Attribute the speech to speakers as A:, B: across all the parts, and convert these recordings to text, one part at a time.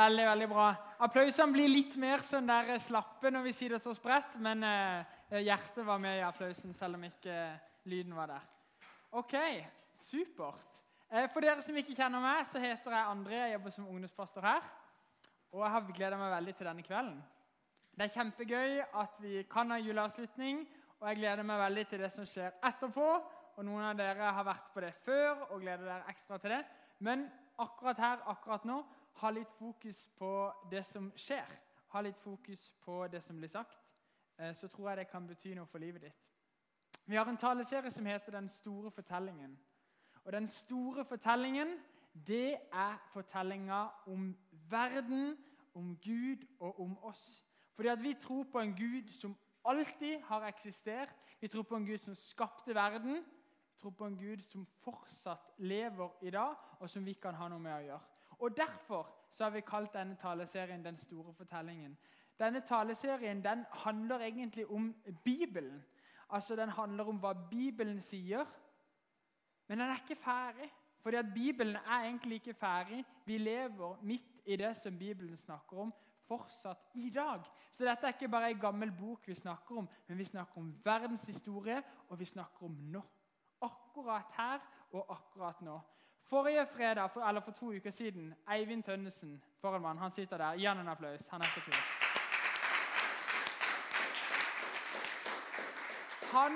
A: Veldig, veldig bra. Applausene blir litt mer sånn der slappe når vi sier det så spredt, men eh, hjertet var med i applausen, selv om ikke eh, lyden var der. Ok, supert. Eh, for dere som ikke kjenner meg, så heter jeg André. Jeg jobber som ungdomspastor her. Og jeg har gleda meg veldig til denne kvelden. Det er kjempegøy at vi kan ha juleavslutning, og jeg gleder meg veldig til det som skjer etterpå. Og Noen av dere har vært på det før og gleder dere ekstra til det. Men akkurat her, akkurat nå, ha litt fokus på det som skjer. Ha litt fokus på det som blir sagt. Eh, så tror jeg det kan bety noe for livet ditt. Vi har en taleserie som heter 'Den store fortellingen'. Og Den store fortellingen det er fortellinga om verden, om Gud og om oss. Fordi at Vi tror på en Gud som alltid har eksistert. Vi tror på en Gud som skapte verden. Vi tror på en Gud som fortsatt lever i dag, og som vi kan ha noe med å gjøre. Og Derfor så har vi kalt denne taleserien 'Den store fortellingen'. Denne taleserien den handler egentlig om Bibelen. Altså, Den handler om hva Bibelen sier, men den er ikke ferdig. Fordi at Bibelen er egentlig ikke ferdig. Vi lever midt i det som Bibelen snakker om, fortsatt i dag. Så dette er ikke bare ei gammel bok vi snakker om, men vi snakker om verdens historie, og vi snakker om nå. Akkurat her og akkurat nå. Forrige fredag, for, eller for to uker siden, Eivind Tønnesen foran han sitter der. Gi han en applaus. Han er så kul. Han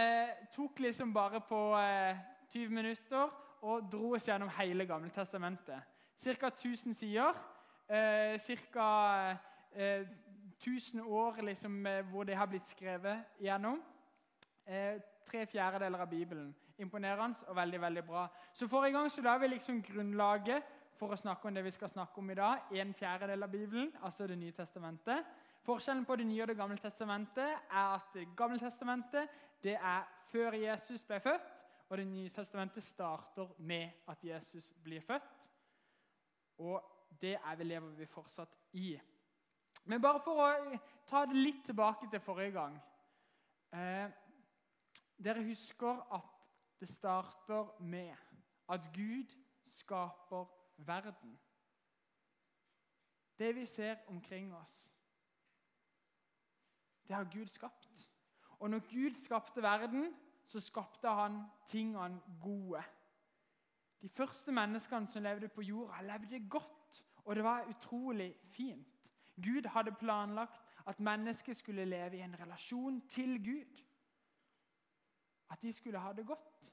A: eh, tok liksom bare på eh, 20 minutter og dro oss gjennom hele Gamle Testamentet. Ca. 1000 sider. Eh, Ca. Eh, 1000 år liksom, eh, hvor det har blitt skrevet gjennom. Eh, tre fjerdedeler av Bibelen. Imponerende og veldig veldig bra. Så Forrige gang så la vi liksom grunnlaget for å snakke om det vi skal snakke om i dag. En fjerdedel av Bibelen, altså Det nye testamentet. Forskjellen på Det nye og Det gamle testamentet er at Det gamle testamentet det er før Jesus ble født, og Det nye testamentet starter med at Jesus blir født. Og det er vi lever vi fortsatt i. Men bare for å ta det litt tilbake til forrige gang eh, Dere husker at det starter med at Gud skaper verden. Det vi ser omkring oss, det har Gud skapt. Og når Gud skapte verden, så skapte han tingene gode. De første menneskene som levde på jorda, levde godt, og det var utrolig fint. Gud hadde planlagt at mennesket skulle leve i en relasjon til Gud. At de skulle ha det godt.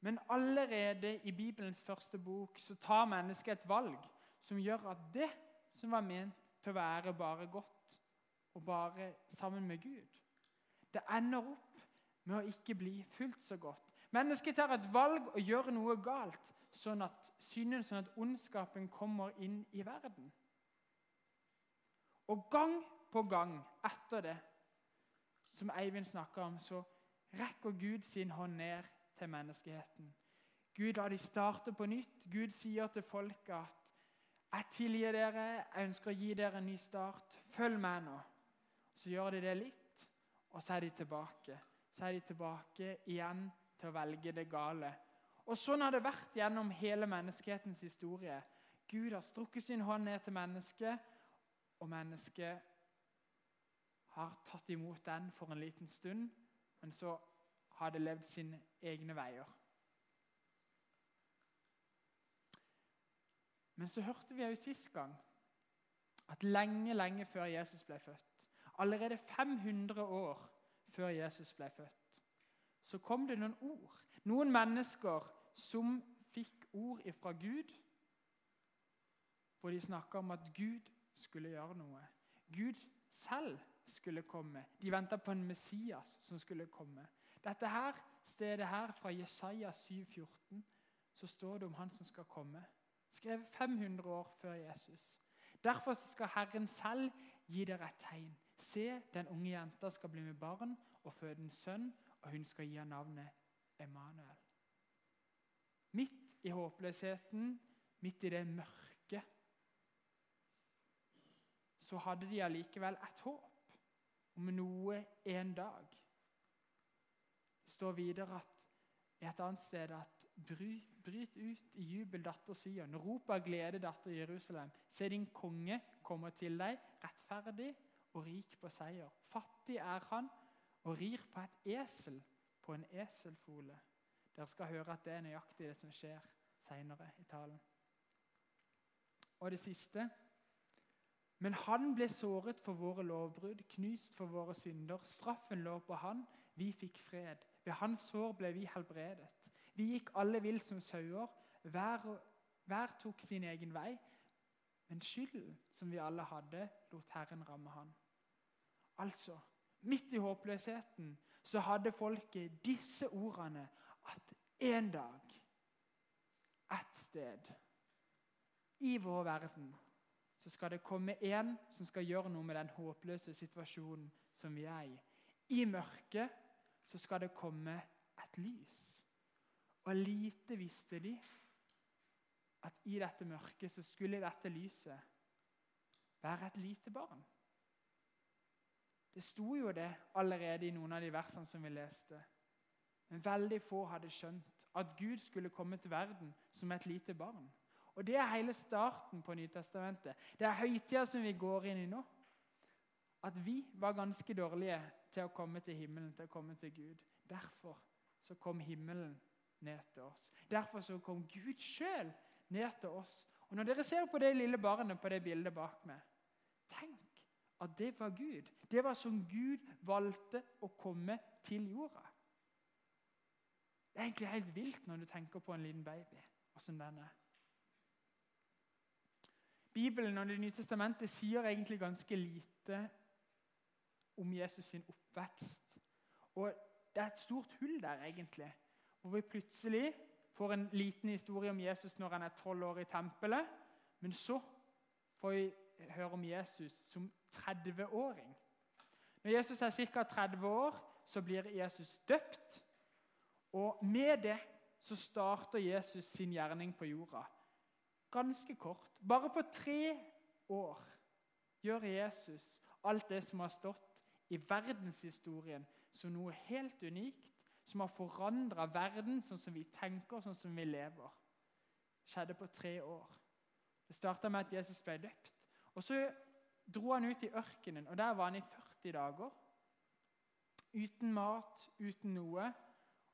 A: Men allerede i Bibelens første bok så tar mennesket et valg som gjør at det som var ment til å være bare godt og bare sammen med Gud, det ender opp med å ikke bli fullt så godt. Mennesket tar et valg og gjør noe galt, sånn at synden, sånn at ondskapen kommer inn i verden. Og gang på gang etter det, som Eivind snakka om, så rekker Gud sin hånd ned til menneskeheten. Gud lar de starte på nytt. Gud sier til folket at 'Jeg tilgir dere, jeg ønsker å gi dere en ny start. Følg med nå.' Så gjør de det litt, og så er de tilbake. Så er de tilbake igjen til å velge det gale. Og Sånn har det vært gjennom hele menneskehetens historie. Gud har strukket sin hånd ned til mennesket, og mennesket har tatt imot den for en liten stund. Men så hadde levd sine egne veier. Men så hørte vi jo sist gang at lenge, lenge før Jesus ble født, allerede 500 år før Jesus ble født, så kom det noen ord. Noen mennesker som fikk ord ifra Gud, hvor de snakka om at Gud skulle gjøre noe. Gud selv skulle komme. De venta på en Messias som skulle komme. Dette her, stedet her, fra Jesaja 7,14, så står det om han som skal komme. Skrevet 500 år før Jesus. Derfor skal Herren selv gi dere et tegn. Se, den unge jenta skal bli med barn og føde en sønn, og hun skal gi ham navnet Emanuel. Midt i håpløsheten, midt i det mørke, så hadde de allikevel et håp om noe en dag står videre at, i et annet sted at Bryt, bryt ut i jubel, datter Sion. Rop av glede, datter Jerusalem. Se, din konge kommer til deg, rettferdig og rik på seier. Fattig er han og rir på et esel, på en eselfole. Dere skal høre at det er nøyaktig det som skjer seinere i talen. Og det siste Men han ble såret for våre lovbrudd, knust for våre synder. Straffen lå på han, vi fikk fred. Ved hans sår ble vi helbredet. Vi gikk alle vill som sauer. Hver, hver tok sin egen vei. Men skylden som vi alle hadde, lot Herren ramme han. Altså, midt i håpløsheten så hadde folket disse ordene at en dag, et sted, i vår verden, så skal det komme en som skal gjøre noe med den håpløse situasjonen som vi er i. I mørket så skal det komme et lys. Og lite visste de at i dette mørket så skulle dette lyset være et lite barn. Det sto jo det allerede i noen av de versene som vi leste. Men veldig få hadde skjønt at Gud skulle komme til verden som et lite barn. Og Det er hele starten på Nytestamentet. Det er høytida som vi går inn i nå. At vi var ganske dårlige til å komme til himmelen, til å komme til Gud. Derfor så kom himmelen ned til oss. Derfor så kom Gud sjøl ned til oss. Og Når dere ser på det lille barnet på det bildet bak meg, tenk at det var Gud. Det var som Gud valgte å komme til jorda. Det er egentlig helt vilt når du tenker på en liten baby. Hvordan den er. Bibelen og Det nye testamentet sier egentlig ganske lite om Jesus sin oppvekst. Og Det er et stort hull der, egentlig hvor vi plutselig får en liten historie om Jesus når han er tolv år i tempelet. Men så får vi høre om Jesus som 30-åring. Når Jesus er ca. 30 år, så blir Jesus døpt. Og med det så starter Jesus sin gjerning på jorda. Ganske kort. Bare på tre år gjør Jesus alt det som har stått i verdenshistorien som noe helt unikt som har forandra verden sånn som vi tenker, sånn som vi lever. skjedde på tre år. Det starta med at Jesus ble døpt. Og Så dro han ut i ørkenen, og der var han i 40 dager. Uten mat, uten noe.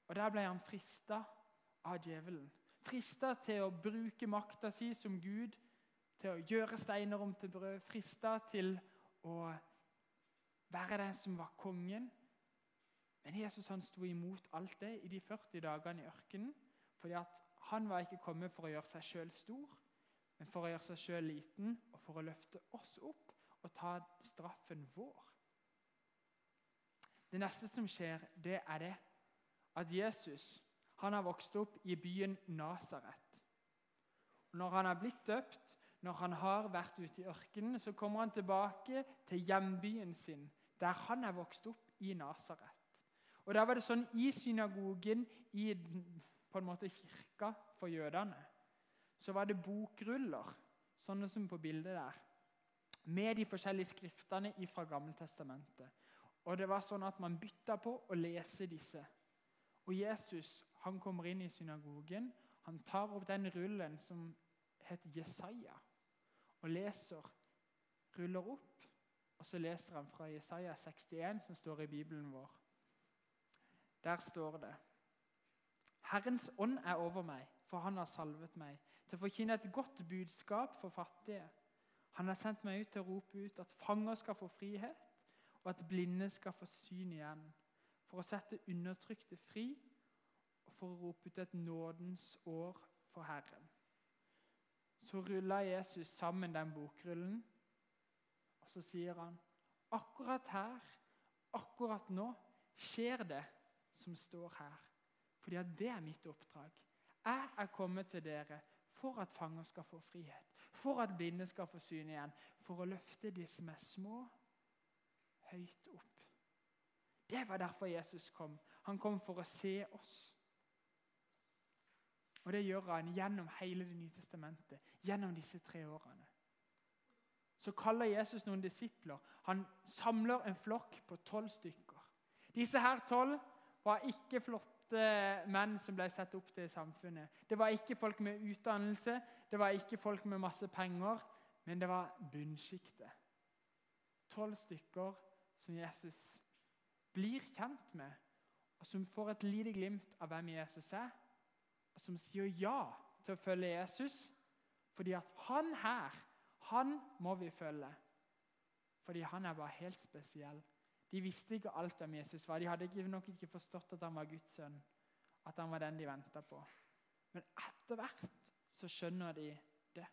A: Og Der ble han frista av djevelen. Frista til å bruke makta si som Gud, til å gjøre steiner om til brød. Frista til å være den som var kongen. Men Jesus han sto imot alt det i de 40 dagene i ørkenen. fordi han var ikke kommet for å gjøre seg sjøl stor, men for å gjøre seg sjøl liten og for å løfte oss opp og ta straffen vår. Det neste som skjer, det er det at Jesus han har vokst opp i byen Nasaret. Når han har blitt døpt, når han har vært ute i ørkenen, så kommer han tilbake til hjembyen sin, der han er vokst opp i Nasaret. Og der var det sånn I synagogen, i på en måte kirka for jødene, så var det bokruller, sånne som på bildet der, med de forskjellige skriftene fra Gammeltestamentet. Og det var sånn at Man bytta på å lese disse. Og Jesus han kommer inn i synagogen. Han tar opp den rullen som heter Jesaja, og leser. Ruller opp, og så leser han fra Jesaja 61, som står i Bibelen vår. Der står det Herrens ånd er over meg, for han har salvet meg til å forkynne et godt budskap for fattige. Han har sendt meg ut til å rope ut at fanger skal få frihet, og at blinde skal få syn igjen. For å sette undertrykte fri for å rope ut et nådens år for Herren. Så ruller Jesus sammen den bokrullen, og så sier han akkurat her, akkurat nå, skjer det som står her. Fordi at det er mitt oppdrag. Jeg er kommet til dere for at fanger skal få frihet, for at blinde skal få syn igjen, for å løfte de som er små, høyt opp. Det var derfor Jesus kom. Han kom for å se oss. Og det gjør han gjennom hele Det nye testamentet, gjennom disse tre årene. Så kaller Jesus noen disipler. Han samler en flokk på tolv stykker. Disse her tolv var ikke flotte menn som ble satt opp til i samfunnet. Det var ikke folk med utdannelse, det var ikke folk med masse penger, men det var bunnsjiktet. Tolv stykker som Jesus blir kjent med, og som får et lite glimt av hvem Jesus er, som sier ja til å følge Jesus, fordi at han her, han må vi følge. Fordi han er bare helt spesiell. De visste ikke alt om Jesus var. De hadde nok ikke forstått at han var Guds sønn, at han var den de venta på. Men etter hvert så skjønner de det.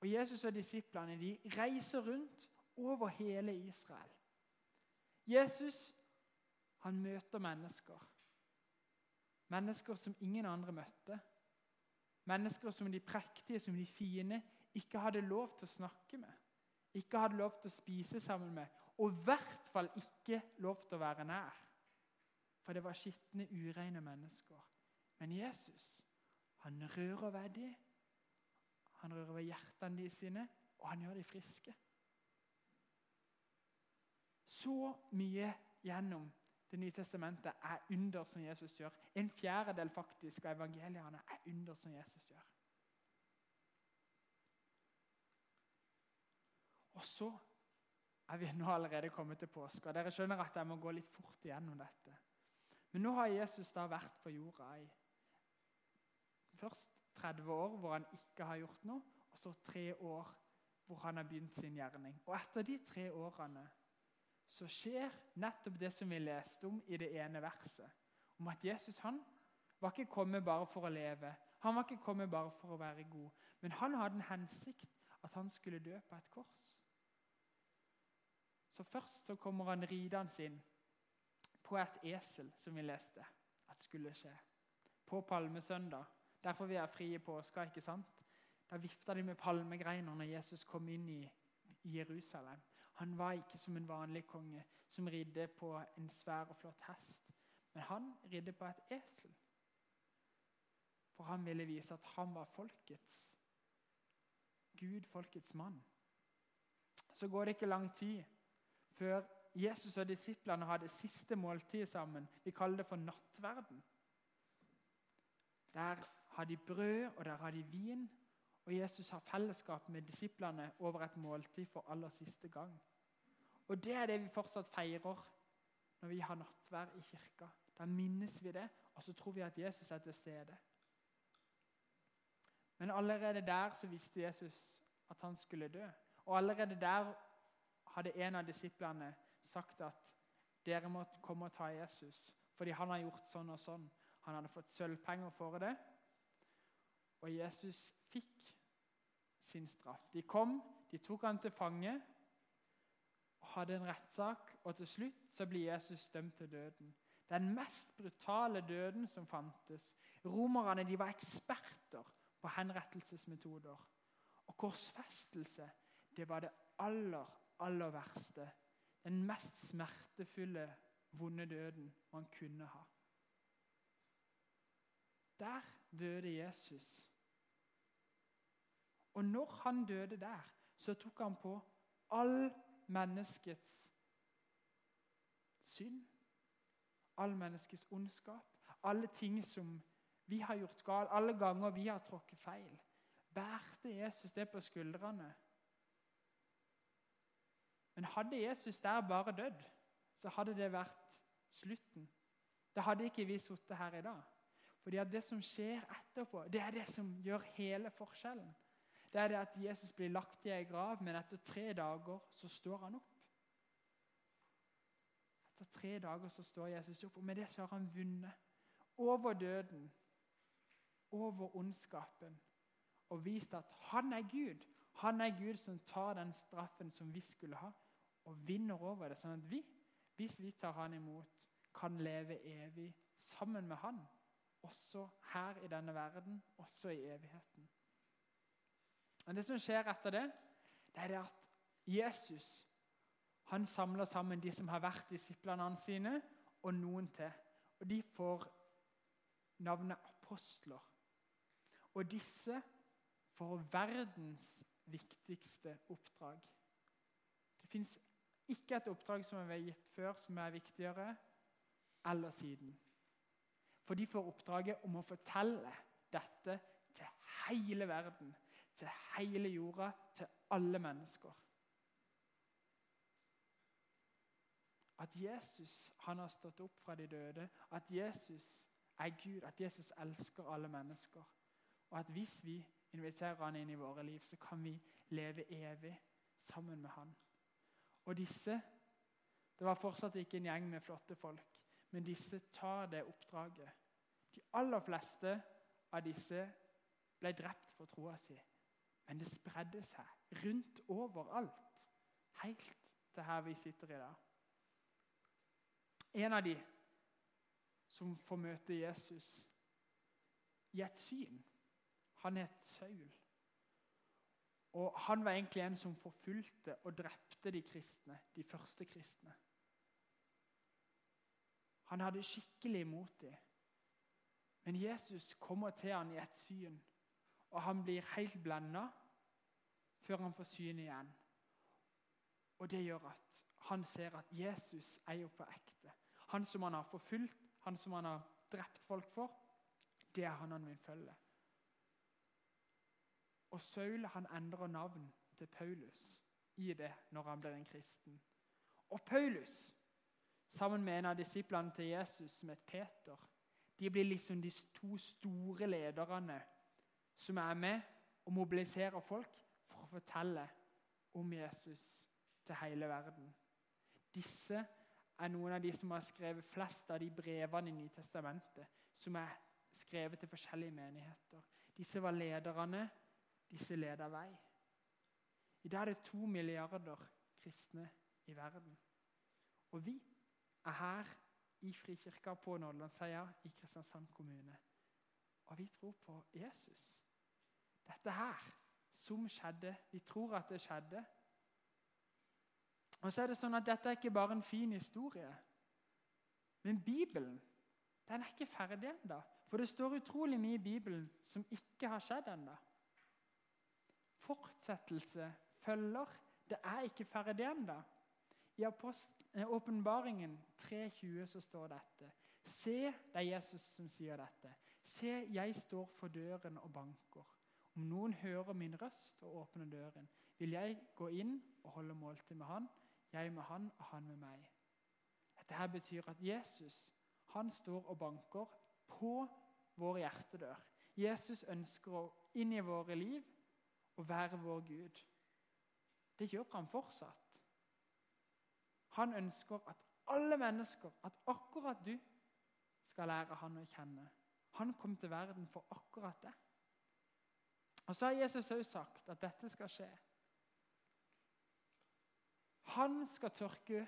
A: Og Jesus og disiplene de reiser rundt over hele Israel. Jesus han møter mennesker. Mennesker som ingen andre møtte. Mennesker som de prektige, som de fine, ikke hadde lov til å snakke med ikke hadde lov til å spise sammen med, og i hvert fall ikke lov til å være nær. For det var skitne, ureine mennesker. Men Jesus han rører ved dem. Han rører ved hjertene de sine, og han gjør dem friske. Så mye gjennom Det nye testamentet er under som Jesus gjør. En fjerdedel faktisk av evangeliene er under som Jesus gjør. Og så er vi nå allerede kommet til påske. og Dere skjønner at jeg må gå litt fort igjennom dette. Men nå har Jesus da vært på jorda i først 30 år hvor han ikke har gjort noe, og så tre år hvor han har begynt sin gjerning. Og etter de tre årene så skjer nettopp det som vi leste om i det ene verset. Om at Jesus han var ikke kommet bare for å leve. Han var ikke kommet bare for å være god. Men han hadde en hensikt at han skulle dø på et kors. Så Først så kommer han ridende inn på et esel, som vi leste at skulle skje. På palmesøndag. Derfor vi er frie påska. ikke sant? Da vifta de med palmegreiner når Jesus kom inn i Jerusalem. Han var ikke som en vanlig konge som ridde på en svær og flott hest. Men han ridde på et esel. For han ville vise at han var folkets Gud, folkets mann. Så går det ikke lang tid før Jesus og disiplene hadde siste måltid sammen. Vi kaller det for nattverden. Der har de brød, og der har de vin. Og Jesus har fellesskap med disiplene over et måltid for aller siste gang. Og Det er det vi fortsatt feirer når vi har nattvær i kirka. Da minnes vi det, og så tror vi at Jesus er til stede. Men allerede der så visste Jesus at han skulle dø. Og allerede der hadde en av disiplene sagt at dere må komme og ta Jesus fordi han har gjort sånn og sånn. Han hadde fått sølvpenger for det. Og Jesus fikk sin straff. De kom, de tok han til fange og hadde en rettssak. Og til slutt så blir Jesus dømt til døden. Den mest brutale døden som fantes. Romerne de var eksperter på henrettelsesmetoder. Og korsfestelse det var det aller, aller verste, den mest smertefulle, vonde døden man kunne ha. Der døde Jesus. Og når han døde der, så tok han på all menneskets synd, all menneskets ondskap, alle ting som vi har gjort galt, alle ganger vi har tråkket feil. Bærte Jesus det på skuldrene men hadde Jesus der bare dødd, så hadde det vært slutten. Da hadde ikke vi sittet her i dag. Fordi det som skjer etterpå, det er det som gjør hele forskjellen. Det er det at Jesus blir lagt i ei grav, men etter tre dager så står han opp. Etter tre dager så står Jesus opp, og med det så har han vunnet over døden, over ondskapen, og vist at han er Gud. Han er Gud som tar den straffen som vi skulle ha og vinner over det, sånn at vi, hvis vi tar han imot, kan leve evig sammen med han. Også her i denne verden, også i evigheten. Og Det som skjer etter det, det er at Jesus han samler sammen de som har vært disiplene sine, og noen til. Og De får navnet apostler. Og disse får verdens viktigste oppdrag. Det fins ikke et oppdrag som er gitt før, som er viktigere eller siden. For de får oppdraget om å fortelle dette til hele verden, til hele jorda, til alle mennesker. At Jesus han har stått opp fra de døde, at Jesus er Gud, at Jesus elsker alle mennesker. Og at hvis vi inviterer han inn i våre liv, så kan vi leve evig sammen med han. Og disse Det var fortsatt ikke en gjeng med flotte folk, men disse tar det oppdraget. De aller fleste av disse ble drept for troa si, men det spredde seg rundt overalt, helt til her vi sitter i dag. En av de som får møte Jesus i et syn, han het Saul. Og Han var egentlig en som forfulgte og drepte de kristne, de første kristne. Han hadde skikkelig imot dem. Men Jesus kommer til ham i et syn, og han blir helt blenda før han får syn igjen. Og Det gjør at han ser at Jesus er jo på ekte. Han som han har forfulgt, han som han har drept folk for, det er han han vil følge. Og Saul han endrer navn til Paulus i det når han blir en kristen. Og Paulus, sammen med en av disiplene til Jesus, som het Peter, de blir liksom de to store lederne som er med og mobiliserer folk fortelle om Jesus til hele verden. Disse er noen av de som har skrevet flest av de brevene i Nytestamentet, som er skrevet til forskjellige menigheter. Disse var lederne disse leder vei. I dag er det to milliarder kristne i verden. Og vi er her i Frikirka på Nådelandsheia i Kristiansand kommune. Og vi tror på Jesus. Dette her som skjedde. Vi tror at det skjedde. Og så er det sånn at Dette er ikke bare en fin historie. Men Bibelen den er ikke ferdig ennå. For det står utrolig mye i Bibelen som ikke har skjedd ennå fortsettelse følger. Det er ikke ferdig ennå. I eh, åpenbaringen 3.20 så står dette. Se, det er Jesus som sier dette. Se, jeg står for døren og banker. Om noen hører min røst og åpner døren, vil jeg gå inn og holde måltid med han, jeg med han og han med meg. Dette betyr at Jesus han står og banker på vår hjertedør. Jesus ønsker å inn i våre liv og være vår Gud. Det gjør han fortsatt. Han ønsker at alle mennesker, at akkurat du, skal lære han å kjenne. Han kom til verden for akkurat det. Og Så har Jesus òg sagt at dette skal skje. Han skal tørke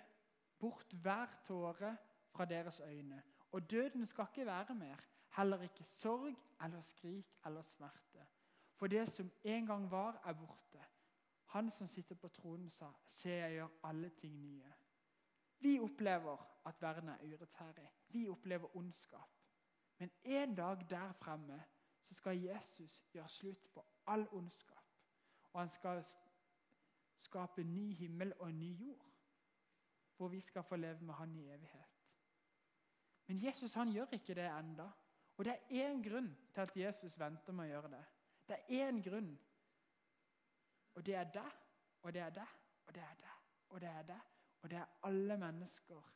A: bort hver tåre fra deres øyne. Og døden skal ikke være mer. Heller ikke sorg eller skrik eller smerte. For det som en gang var, er borte. Han som sitter på tronen, sa, 'Se, jeg gjør alle ting nye'. Vi opplever at verden er urettferdig. Vi opplever ondskap. Men en dag der fremme så skal Jesus gjøre slutt på all ondskap. Og han skal skape ny himmel og ny jord, hvor vi skal få leve med han i evighet. Men Jesus han gjør ikke det enda. Og det er én grunn til at Jesus venter med å gjøre det. Det er én grunn. Og det er deg, og det er deg, og det er deg, og det er deg. Og det er alle mennesker.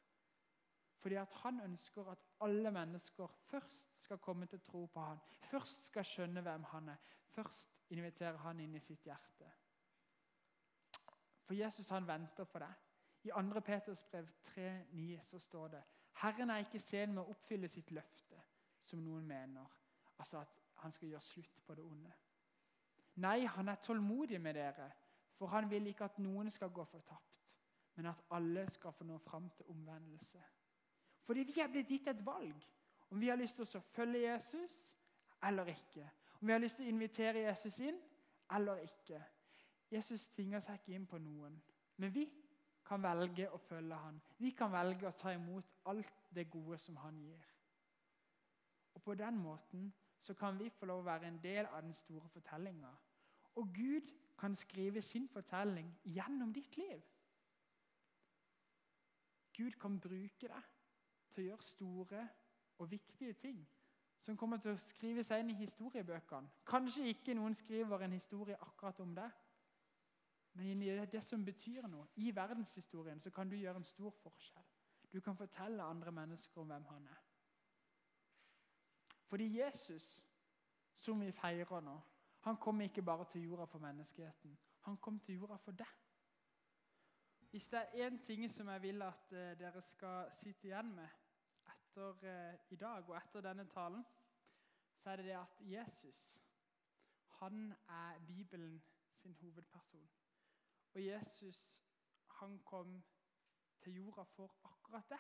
A: Fordi at han ønsker at alle mennesker først skal komme til tro på han. Først skal skjønne hvem han er. Først inviterer han inn i sitt hjerte. For Jesus han venter på det. I 2. Peters brev 3,9 så står det Herren er ikke sen med å oppfylle sitt løfte, som noen mener. Altså at han skal gjøre slutt på det onde. Nei, han er tålmodig med dere, for han vil ikke at noen skal gå fortapt, men at alle skal få nå fram til omvendelse. Fordi vi er blitt gitt et valg om vi har lyst til å følge Jesus eller ikke. Om vi har lyst til å invitere Jesus inn eller ikke. Jesus tvinger seg ikke inn på noen, men vi kan velge å følge han. Vi kan velge å ta imot alt det gode som han gir. Og På den måten så kan vi få lov å være en del av den store fortellinga. Og Gud kan skrive sin fortelling gjennom ditt liv. Gud kan bruke deg til å gjøre store og viktige ting som kommer til å skrive seg inn i historiebøkene. Kanskje ikke noen skriver en historie akkurat om det, men i det som betyr noe i verdenshistorien, så kan du gjøre en stor forskjell. Du kan fortelle andre mennesker om hvem han er. Fordi Jesus, som vi feirer nå, han kom ikke bare til jorda for menneskeheten. Han kom til jorda for deg. Hvis det er én ting som jeg vil at uh, dere skal sitte igjen med etter uh, i dag og etter denne talen, så er det det at Jesus han er Bibelen sin hovedperson. Og Jesus han kom til jorda for akkurat det.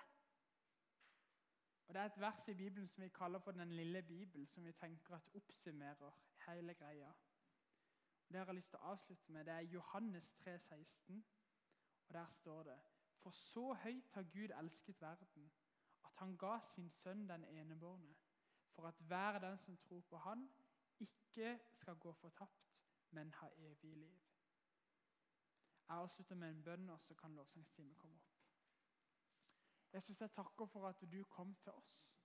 A: Og Det er et vers i Bibelen som vi kaller for Den lille bibel, som vi tenker at oppsummerer hele greia. Og Det jeg har lyst til å avslutte med, det er Johannes 3, 16. Og Der står det For så høyt har Gud elsket verden, at han ga sin sønn den enebårne, for at hver den som tror på Han, ikke skal gå fortapt, men ha evig liv. Jeg avslutter med en bønn, og så kan lovsangstimen komme opp. Jesus, jeg takker for at du kom til oss.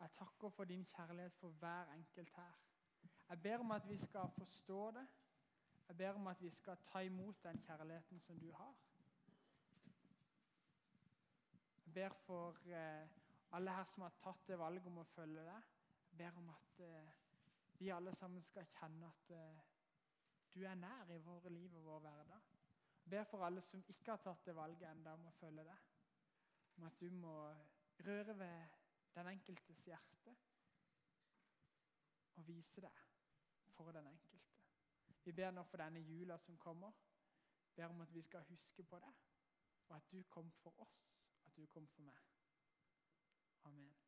A: Jeg takker for din kjærlighet for hver enkelt her. Jeg ber om at vi skal forstå det. Jeg ber om at vi skal ta imot den kjærligheten som du har. Jeg ber for eh, alle her som har tatt det valget om å følge deg. Jeg ber om at eh, vi alle sammen skal kjenne at eh, du er nær i våre liv og vår hverdag. Jeg ber for alle som ikke har tatt det valget enda om å følge deg. Om at du må røre ved den enkeltes hjerte og vise deg for den enkelte. Vi ber nå for denne jula som kommer. Ber om at vi skal huske på det, og at du kom for oss, at du kom for meg. Amen.